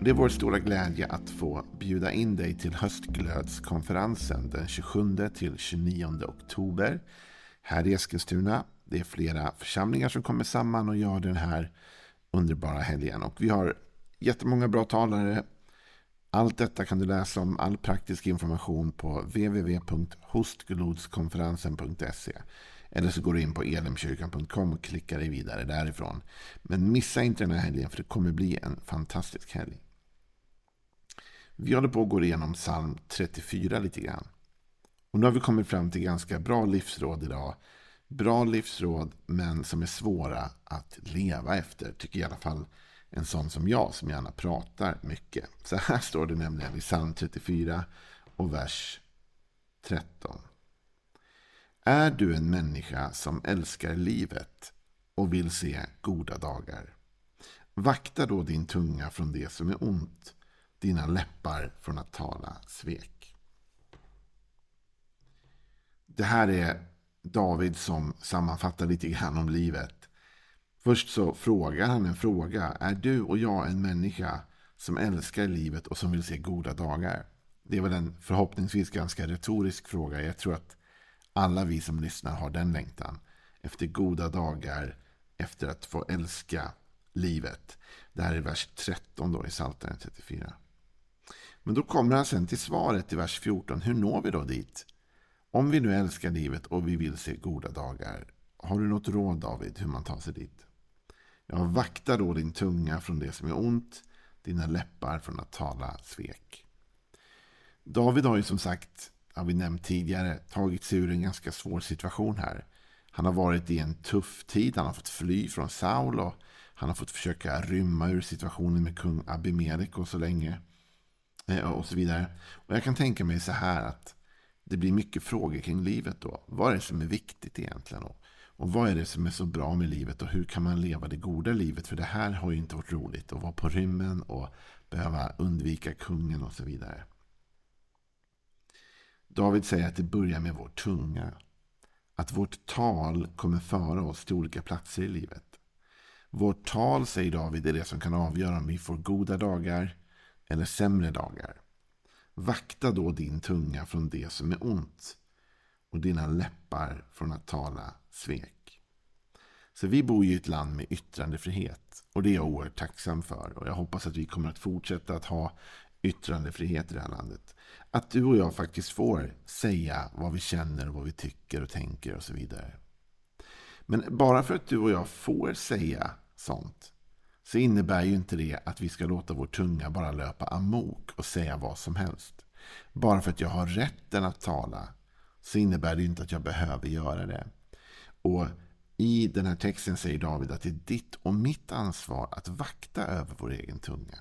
Det är vår stora glädje att få bjuda in dig till höstglödskonferensen den 27 till 29 oktober här i Eskilstuna. Det är flera församlingar som kommer samman och gör den här underbara helgen. Och vi har jättemånga bra talare. Allt detta kan du läsa om, all praktisk information på www.hostglodskonferensen.se. Eller så går du in på elimkyrkan.com och klickar dig vidare därifrån. Men missa inte den här helgen för det kommer bli en fantastisk helg. Vi håller på att gå igenom psalm 34 lite grann. Och nu har vi kommit fram till ganska bra livsråd idag. Bra livsråd men som är svåra att leva efter. Tycker i alla fall en sån som jag som gärna pratar mycket. Så här står det nämligen i psalm 34 och vers 13. Är du en människa som älskar livet och vill se goda dagar? Vakta då din tunga från det som är ont dina läppar från att tala svek. Det här är David som sammanfattar lite grann om livet. Först så frågar han en fråga. Är du och jag en människa som älskar livet och som vill se goda dagar? Det är väl en förhoppningsvis ganska retorisk fråga. Jag tror att alla vi som lyssnar har den längtan. Efter goda dagar, efter att få älska livet. Det här är vers 13 då i Psaltaren 34. Men då kommer han sen till svaret i vers 14. Hur når vi då dit? Om vi nu älskar livet och vi vill se goda dagar. Har du något råd David hur man tar sig dit? Ja, vakta då din tunga från det som är ont. Dina läppar från att tala svek. David har ju som sagt, har vi nämnt tidigare, tagit sig ur en ganska svår situation här. Han har varit i en tuff tid. Han har fått fly från Saul och han har fått försöka rymma ur situationen med kung Abimelech och så länge. Eh, och så vidare. Och jag kan tänka mig så här att det blir mycket frågor kring livet då. Vad är det som är viktigt egentligen? Och, och vad är det som är så bra med livet och hur kan man leva det goda livet? För det här har ju inte varit roligt att vara på rymmen och behöva undvika kungen och så vidare. David säger att det börjar med vår tunga. Att vårt tal kommer föra oss till olika platser i livet. Vårt tal, säger David, är det som kan avgöra om vi får goda dagar eller sämre dagar. Vakta då din tunga från det som är ont och dina läppar från att tala svek. Så vi bor i ett land med yttrandefrihet och det är jag oerhört tacksam för. Och jag hoppas att vi kommer att fortsätta att ha yttrandefrihet i det här landet. Att du och jag faktiskt får säga vad vi känner, vad vi tycker och tänker och så vidare. Men bara för att du och jag får säga sånt så innebär ju inte det att vi ska låta vår tunga bara löpa amok och säga vad som helst. Bara för att jag har rätten att tala så innebär det inte att jag behöver göra det. Och i den här texten säger David att det är ditt och mitt ansvar att vakta över vår egen tunga.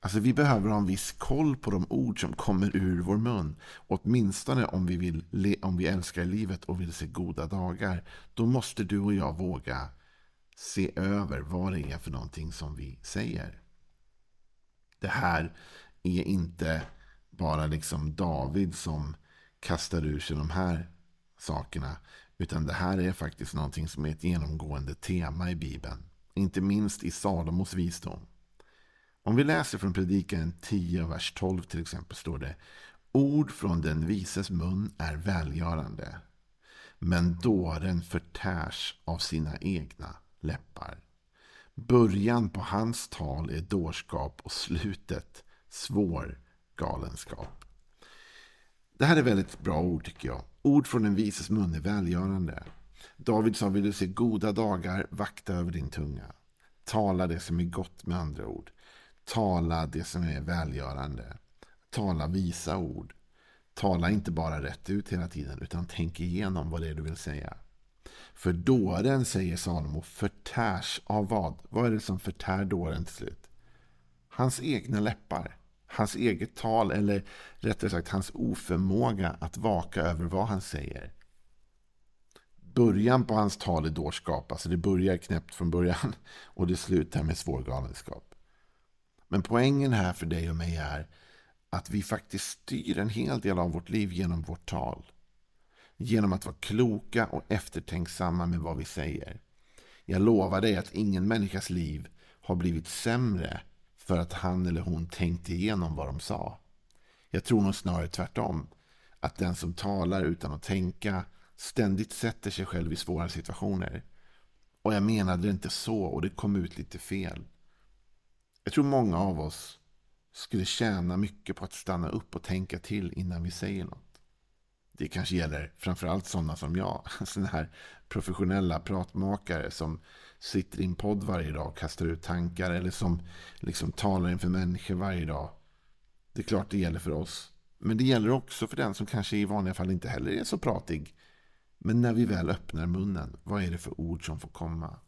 Alltså vi behöver ha en viss koll på de ord som kommer ur vår mun. Åtminstone om vi, vill, om vi älskar livet och vill se goda dagar. Då måste du och jag våga se över vad det är för någonting som vi säger. Det här är inte bara liksom David som kastar ur sig de här sakerna. Utan det här är faktiskt någonting som är ett genomgående tema i Bibeln. Inte minst i Salomos visdom. Om vi läser från Predikaren 10, vers 12 till exempel står det Ord från den vises mun är välgörande. Men dåren förtärs av sina egna läppar. Början på hans tal är dårskap och slutet svår galenskap. Det här är väldigt bra ord tycker jag. Ord från en vises mun är välgörande. David sa, vill du se goda dagar, vakta över din tunga. Tala det som är gott med andra ord. Tala det som är välgörande. Tala visa ord. Tala inte bara rätt ut hela tiden, utan tänk igenom vad det är du vill säga. För dåren, säger Salomo, förtärs av vad? Vad är det som förtär dåren till slut? Hans egna läppar. Hans eget tal, eller rättare sagt hans oförmåga att vaka över vad han säger. början på hans tal är dårskap. Alltså det börjar knäppt från början och det slutar med svår galenskap. Men poängen här för dig och mig är att vi faktiskt styr en hel del av vårt liv genom vårt tal. Genom att vara kloka och eftertänksamma med vad vi säger. Jag lovar dig att ingen människas liv har blivit sämre för att han eller hon tänkte igenom vad de sa. Jag tror nog snarare tvärtom. Att den som talar utan att tänka ständigt sätter sig själv i svåra situationer. Och jag menade det inte så och det kom ut lite fel. Jag tror många av oss skulle tjäna mycket på att stanna upp och tänka till innan vi säger något. Det kanske gäller framförallt sådana som jag. Sådana här professionella pratmakare som sitter i en podd varje dag och kastar ut tankar. Eller som liksom talar inför människor varje dag. Det är klart det gäller för oss. Men det gäller också för den som kanske i vanliga fall inte heller är så pratig. Men när vi väl öppnar munnen, vad är det för ord som får komma?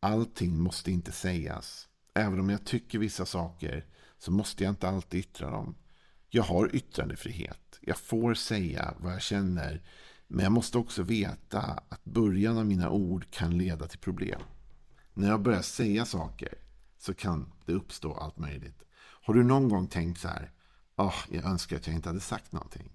Allting måste inte sägas. Även om jag tycker vissa saker så måste jag inte alltid yttra dem. Jag har yttrandefrihet. Jag får säga vad jag känner. Men jag måste också veta att början av mina ord kan leda till problem. När jag börjar säga saker så kan det uppstå allt möjligt. Har du någon gång tänkt så här? Oh, jag önskar att jag inte hade sagt någonting.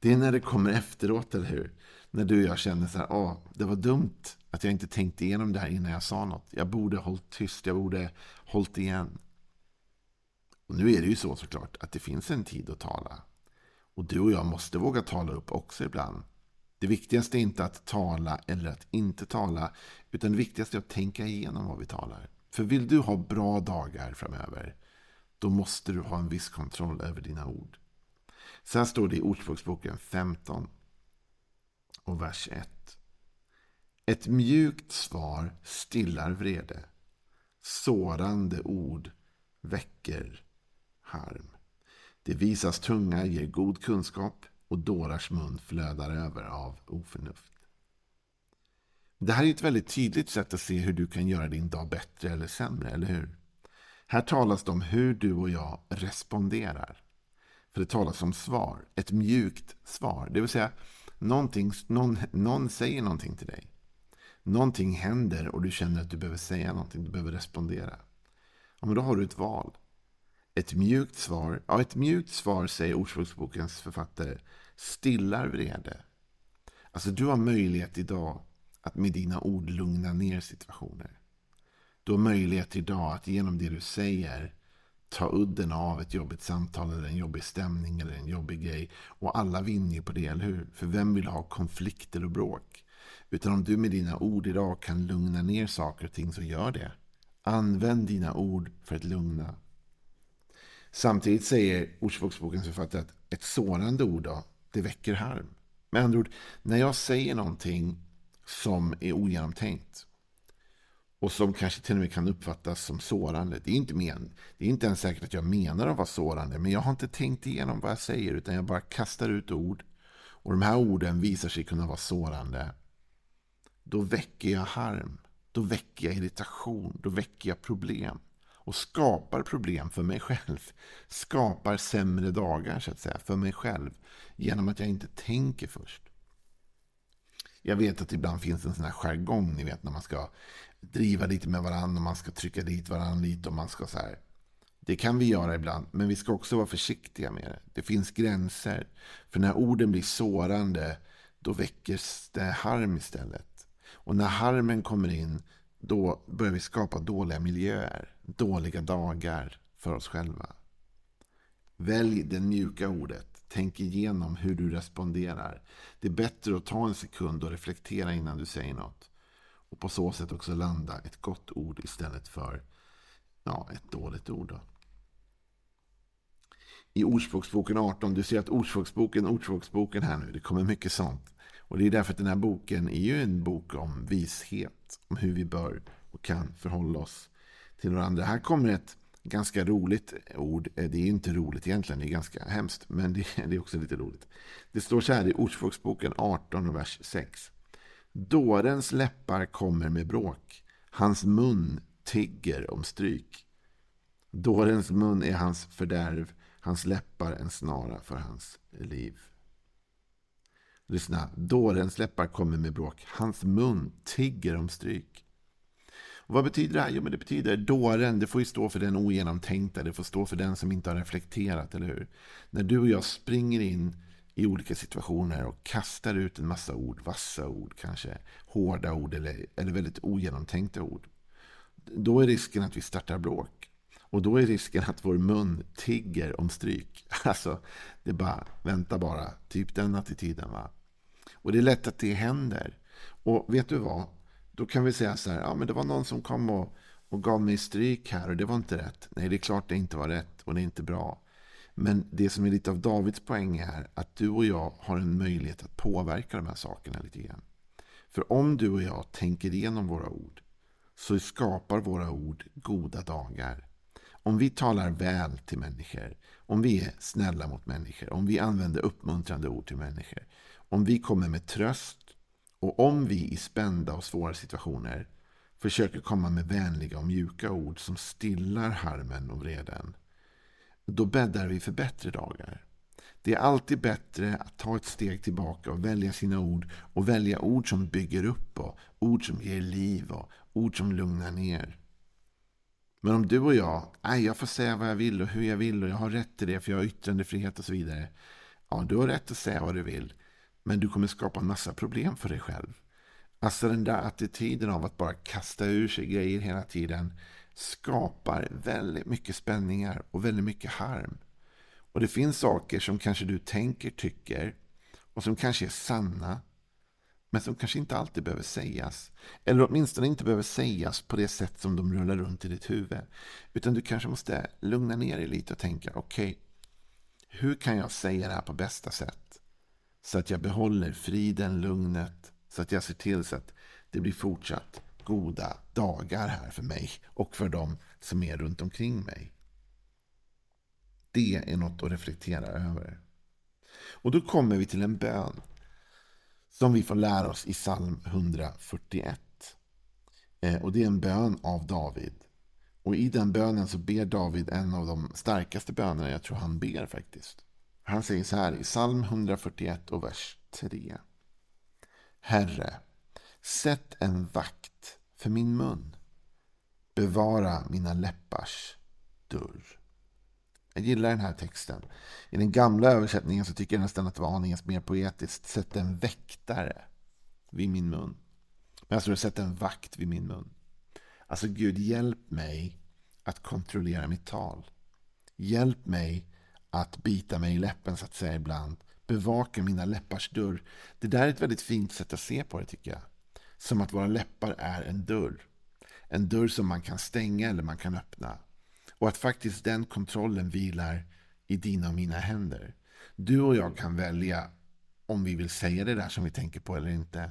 Det är när det kommer efteråt, eller hur? När du och jag känner så här, oh, det var dumt att jag inte tänkte igenom det här innan jag sa något. Jag borde ha hållit tyst, jag borde ha hållit igen. Och nu är det ju så såklart att det finns en tid att tala. Och du och jag måste våga tala upp också ibland. Det viktigaste är inte att tala eller att inte tala. Utan det viktigaste är att tänka igenom vad vi talar. För vill du ha bra dagar framöver. Då måste du ha en viss kontroll över dina ord. Så här står det i Ordspråksboken 15 och vers 1. Ett mjukt svar stillar vrede. Sårande ord väcker harm. Det visas tunga ger god kunskap och dårars mun flödar över av oförnuft. Det här är ett väldigt tydligt sätt att se hur du kan göra din dag bättre eller sämre, eller hur? Här talas det om hur du och jag responderar. För det talas om svar, ett mjukt svar. Det vill säga, någon, någon säger någonting till dig. Någonting händer och du känner att du behöver säga någonting, du behöver respondera. Ja, men då har du ett val. Ett mjukt svar, ja ett mjukt svar säger Ordspråksbokens författare, stillar vrede. Alltså du har möjlighet idag att med dina ord lugna ner situationer. Du har möjlighet idag att genom det du säger ta udden av ett jobbigt samtal eller en jobbig stämning eller en jobbig grej. Och alla vinner ju på det, eller hur? För vem vill ha konflikter och bråk? Utan om du med dina ord idag kan lugna ner saker och ting så gör det. Använd dina ord för att lugna. Samtidigt säger Ordspråksbokens författare att ett sårande ord då, det väcker harm. Med andra ord, när jag säger någonting som är ogenomtänkt och som kanske till och med kan uppfattas som sårande. Det är inte, men, det är inte ens säkert att jag menar att vara sårande, men jag har inte tänkt igenom vad jag säger, utan jag bara kastar ut ord. Och de här orden visar sig kunna vara sårande. Då väcker jag harm. Då väcker jag irritation. Då väcker jag problem. Och skapar problem för mig själv. Skapar sämre dagar så att säga för mig själv. Genom att jag inte tänker först. Jag vet att det ibland finns en sån här jargong, ni vet när man ska driva lite med varandra och man ska trycka dit varandra lite och man ska så här. Det kan vi göra ibland, men vi ska också vara försiktiga med det. Det finns gränser. För när orden blir sårande, då väcker det harm istället. Och när harmen kommer in, då börjar vi skapa dåliga miljöer, dåliga dagar för oss själva. Välj det mjuka ordet. Tänk igenom hur du responderar. Det är bättre att ta en sekund och reflektera innan du säger något. Och på så sätt också landa ett gott ord istället för ja, ett dåligt ord. Då. I Ordspråksboken 18, du ser att Ordspråksboken, Ordspråksboken här nu, det kommer mycket sånt. Och det är därför att den här boken är ju en bok om vishet, om hur vi bör och kan förhålla oss till varandra. Här kommer ett ganska roligt ord. Eh, det är inte roligt egentligen, det är ganska hemskt. Men det, är också lite roligt. Det står så här i Ordspråksboken 18, vers 6. Dårens läppar kommer med bråk. Hans mun tigger om stryk. Dårens mun är hans fördärv. Hans läppar en snara för hans liv. Lyssna, dårens läppar kommer med bråk. Hans mun tigger om stryk. Och vad betyder det här? Jo, men det betyder dåren, det får ju stå för den ogenomtänkta, det får stå för den som inte har reflekterat, eller hur? När du och jag springer in i olika situationer och kastar ut en massa ord, vassa ord kanske, hårda ord eller, eller väldigt ogenomtänkta ord. Då är risken att vi startar bråk. Och då är risken att vår mun tigger om stryk. Alltså, det är bara, vänta bara. Typ den attityden. Va? Och det är lätt att det händer. Och vet du vad? Då kan vi säga så här, ja men det var någon som kom och, och gav mig stryk här och det var inte rätt. Nej, det är klart det inte var rätt och det är inte bra. Men det som är lite av Davids poäng är att du och jag har en möjlighet att påverka de här sakerna lite grann. För om du och jag tänker igenom våra ord så skapar våra ord goda dagar. Om vi talar väl till människor, om vi är snälla mot människor, om vi använder uppmuntrande ord till människor, om vi kommer med tröst och om vi i spända och svåra situationer försöker komma med vänliga och mjuka ord som stillar harmen och vreden, då bäddar vi för bättre dagar. Det är alltid bättre att ta ett steg tillbaka och välja sina ord och välja ord som bygger upp och ord som ger liv och ord som lugnar ner. Men om du och jag, nej, jag får säga vad jag vill och hur jag vill och jag har rätt till det för jag har yttrandefrihet och så vidare. Ja, du har rätt att säga vad du vill. Men du kommer skapa en massa problem för dig själv. Alltså den där attityden av att bara kasta ur sig grejer hela tiden skapar väldigt mycket spänningar och väldigt mycket harm. Och det finns saker som kanske du tänker, tycker och som kanske är sanna men som kanske inte alltid behöver sägas. Eller åtminstone inte behöver sägas på det sätt som de rullar runt i ditt huvud. Utan du kanske måste lugna ner dig lite och tänka, okej, okay, hur kan jag säga det här på bästa sätt? Så att jag behåller friden, lugnet, så att jag ser till så att det blir fortsatt goda dagar här för mig och för dem som är runt omkring mig. Det är något att reflektera över. Och då kommer vi till en bön som vi får lära oss i psalm 141. Eh, och det är en bön av David. Och i den bönen så ber David en av de starkaste bönerna jag tror han ber faktiskt. Han säger så här i psalm 141 och vers 3. Herre, sätt en vakt för min mun. Bevara mina läppars dörr. Jag gillar den här texten. I den gamla översättningen så tycker jag nästan att det var aningen mer poetiskt. Sätt en väktare vid min mun. Men jag tror sätt en vakt vid min mun. Alltså Gud, hjälp mig att kontrollera mitt tal. Hjälp mig att bita mig i läppen så att säga ibland. Bevaka mina läppars dörr. Det där är ett väldigt fint sätt att se på det tycker jag. Som att våra läppar är en dörr. En dörr som man kan stänga eller man kan öppna. Och att faktiskt den kontrollen vilar i dina och mina händer. Du och jag kan välja om vi vill säga det där som vi tänker på eller inte.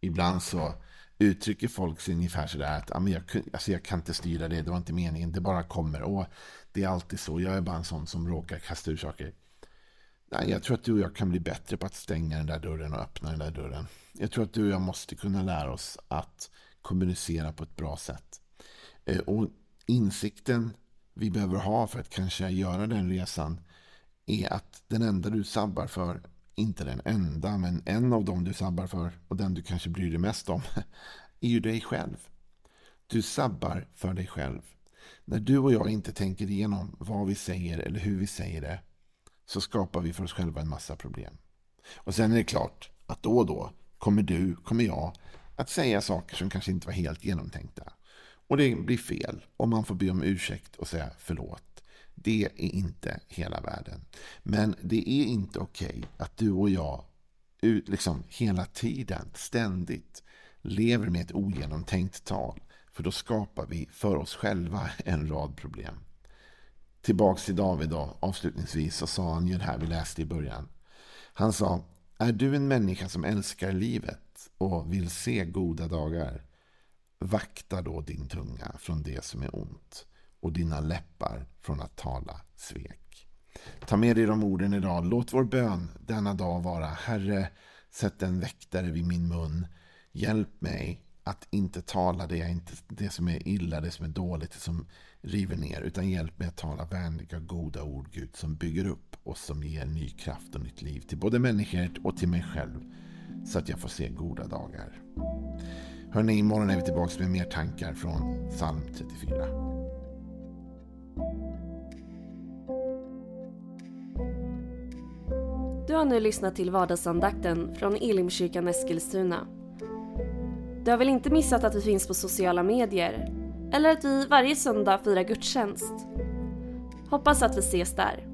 Ibland så uttrycker folk sig ungefär sådär att ah, men jag, alltså jag kan inte styra det, det var inte meningen, det bara kommer. Och det är alltid så, jag är bara en sån som råkar kasta ur saker. Nej, jag tror att du och jag kan bli bättre på att stänga den där dörren och öppna den där dörren. Jag tror att du och jag måste kunna lära oss att kommunicera på ett bra sätt. Eh, och insikten vi behöver ha för att kanske göra den resan är att den enda du sabbar för, inte den enda, men en av dem du sabbar för och den du kanske bryr dig mest om, är ju dig själv. Du sabbar för dig själv. När du och jag inte tänker igenom vad vi säger eller hur vi säger det så skapar vi för oss själva en massa problem. Och sen är det klart att då och då kommer du, kommer jag att säga saker som kanske inte var helt genomtänkta. Och det blir fel och man får be om ursäkt och säga förlåt. Det är inte hela världen. Men det är inte okej okay att du och jag liksom hela tiden, ständigt lever med ett ogenomtänkt tal. För då skapar vi för oss själva en rad problem. Tillbaks till David då, avslutningsvis, så sa han ju det här vi läste i början. Han sa, är du en människa som älskar livet och vill se goda dagar? Vakta då din tunga från det som är ont och dina läppar från att tala svek. Ta med dig de orden idag. Låt vår bön denna dag vara Herre, sätt en väktare vid min mun. Hjälp mig att inte tala det, inte, det som är illa, det som är dåligt, det som river ner. Utan hjälp mig att tala vänliga, goda ord, Gud, som bygger upp och som ger ny kraft och nytt liv till både människor och till mig själv så att jag får se goda dagar. Hörni, imorgon är vi tillbaka med mer tankar från psalm 34. Du har nu lyssnat till vardagsandakten från Elimkyrkan Eskilstuna. Du har väl inte missat att vi finns på sociala medier? Eller att vi varje söndag firar gudstjänst? Hoppas att vi ses där.